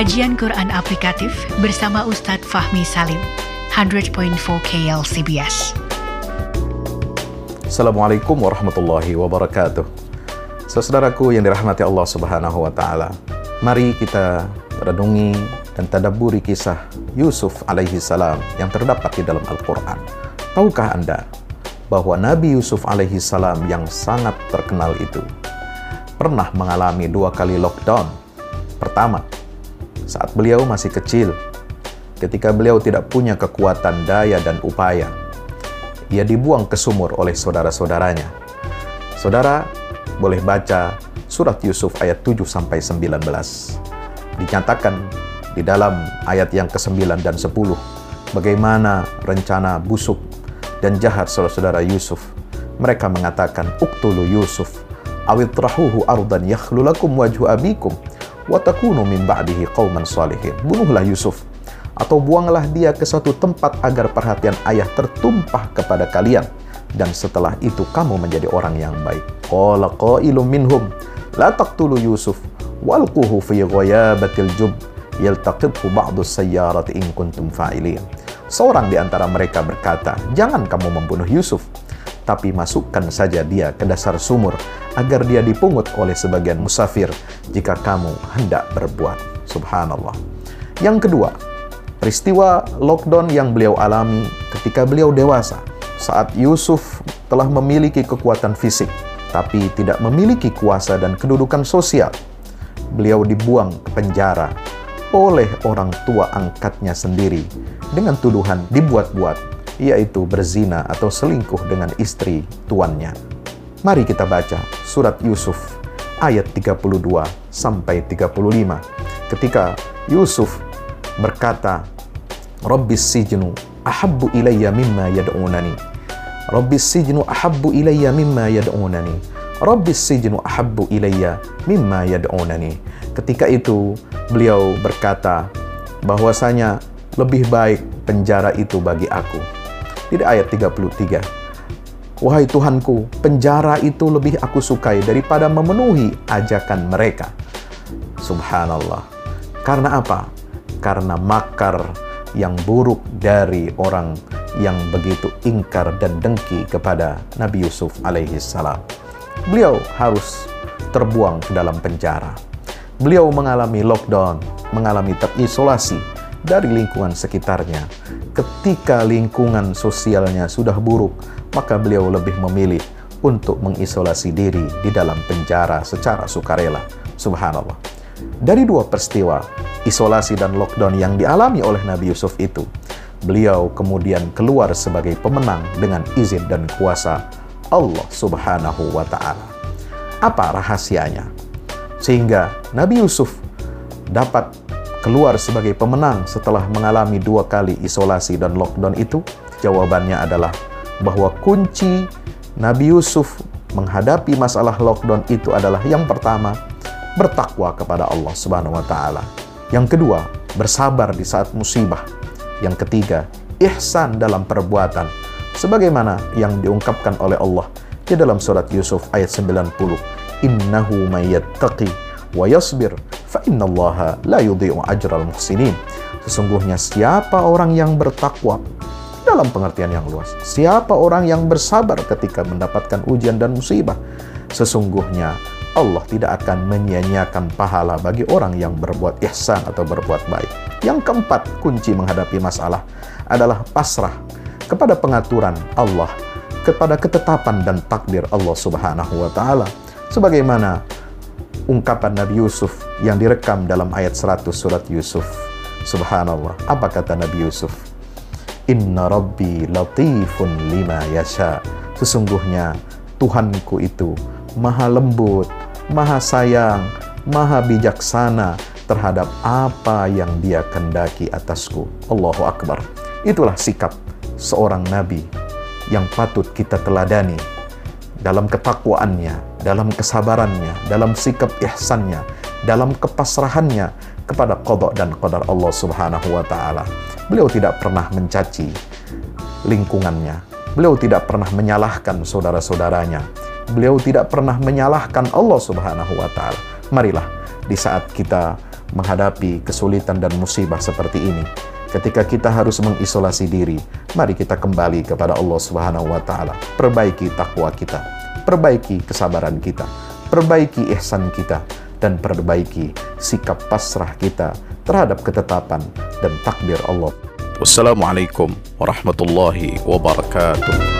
Kajian Quran Aplikatif bersama Ustadz Fahmi Salim, 100.4 KLCBS. Assalamualaikum warahmatullahi wabarakatuh. Saudaraku yang dirahmati Allah Subhanahu wa taala. Mari kita renungi dan tadabburi kisah Yusuf alaihi salam yang terdapat di dalam Al-Qur'an. Tahukah Anda bahwa Nabi Yusuf alaihi salam yang sangat terkenal itu pernah mengalami dua kali lockdown. Pertama, saat beliau masih kecil, ketika beliau tidak punya kekuatan daya dan upaya, ia dibuang ke sumur oleh saudara-saudaranya. Saudara boleh baca surat Yusuf ayat 7 sampai 19. Dinyatakan di dalam ayat yang ke-9 dan 10 bagaimana rencana busuk dan jahat saudara-saudara Yusuf. Mereka mengatakan uktulu Yusuf awitrahuhu ardan yakhlulakum wajhu abikum wa takunu min ba'dihi qauman salihin. Bunuhlah Yusuf atau buanglah dia ke suatu tempat agar perhatian ayah tertumpah kepada kalian dan setelah itu kamu menjadi orang yang baik. Qala qailum minhum la taqtulu Yusuf walquhu fi ghayabatil jub yaltaqithu ba'du sayyarati in kuntum fa'ilin. Seorang di antara mereka berkata, "Jangan kamu membunuh Yusuf, tapi masukkan saja dia ke dasar sumur agar dia dipungut oleh sebagian musafir jika kamu hendak berbuat." Subhanallah. Yang kedua, peristiwa lockdown yang beliau alami ketika beliau dewasa saat Yusuf telah memiliki kekuatan fisik, tapi tidak memiliki kuasa dan kedudukan sosial. Beliau dibuang ke penjara oleh orang tua angkatnya sendiri dengan tuduhan dibuat-buat, yaitu berzina atau selingkuh dengan istri tuannya. Mari kita baca surat Yusuf ayat 32 sampai 35. Ketika Yusuf berkata, Rabbis sijnu ahabbu ilayya mimma yad'unani Rabbis sijnu ahabbu ilayya mimma yad'unani. Rabbis sijnu ahabbu ilayya mimma yad'unani. Ketika itu beliau berkata bahwasanya lebih baik penjara itu bagi aku. Di ayat 33. Wahai Tuhanku, penjara itu lebih aku sukai daripada memenuhi ajakan mereka. Subhanallah. Karena apa? Karena makar yang buruk dari orang yang begitu ingkar dan dengki kepada Nabi Yusuf alaihi salam. Beliau harus terbuang ke dalam penjara. Beliau mengalami lockdown, mengalami terisolasi dari lingkungan sekitarnya. Ketika lingkungan sosialnya sudah buruk, maka beliau lebih memilih untuk mengisolasi diri di dalam penjara secara sukarela. Subhanallah. Dari dua peristiwa, isolasi dan lockdown yang dialami oleh Nabi Yusuf itu, beliau kemudian keluar sebagai pemenang dengan izin dan kuasa Allah Subhanahu wa Ta'ala. Apa rahasianya? Sehingga Nabi Yusuf dapat keluar sebagai pemenang setelah mengalami dua kali isolasi dan lockdown itu? Jawabannya adalah bahwa kunci Nabi Yusuf menghadapi masalah lockdown itu adalah yang pertama, bertakwa kepada Allah Subhanahu wa taala. Yang kedua, bersabar di saat musibah. Yang ketiga, ihsan dalam perbuatan. Sebagaimana yang diungkapkan oleh Allah di dalam surat Yusuf ayat 90. Innahu mayyattaqi wa yasbir fa innallaha la yudhi'u ajral muhsinin. Sesungguhnya siapa orang yang bertakwa dalam pengertian yang luas. Siapa orang yang bersabar ketika mendapatkan ujian dan musibah. Sesungguhnya Allah tidak akan menyia-nyiakan pahala bagi orang yang berbuat ihsan atau berbuat baik. Yang keempat, kunci menghadapi masalah adalah pasrah kepada pengaturan Allah, kepada ketetapan dan takdir Allah Subhanahu wa taala. Sebagaimana ungkapan Nabi Yusuf yang direkam dalam ayat 100 surat Yusuf. Subhanallah. Apa kata Nabi Yusuf? Inna rabbi latifun lima yasha. Sesungguhnya Tuhanku itu maha lembut, maha sayang, maha bijaksana terhadap apa yang dia kendaki atasku. Allahu Akbar. Itulah sikap seorang nabi yang patut kita teladani dalam ketakwaannya, dalam kesabarannya, dalam sikap ihsannya, dalam kepasrahannya kepada kodok dan qadar Allah Subhanahu wa taala. Beliau tidak pernah mencaci lingkungannya. Beliau tidak pernah menyalahkan saudara-saudaranya beliau tidak pernah menyalahkan Allah Subhanahu wa taala. Marilah di saat kita menghadapi kesulitan dan musibah seperti ini. Ketika kita harus mengisolasi diri, mari kita kembali kepada Allah Subhanahu wa taala. Perbaiki takwa kita, perbaiki kesabaran kita, perbaiki ihsan kita dan perbaiki sikap pasrah kita terhadap ketetapan dan takdir Allah. Wassalamualaikum warahmatullahi wabarakatuh.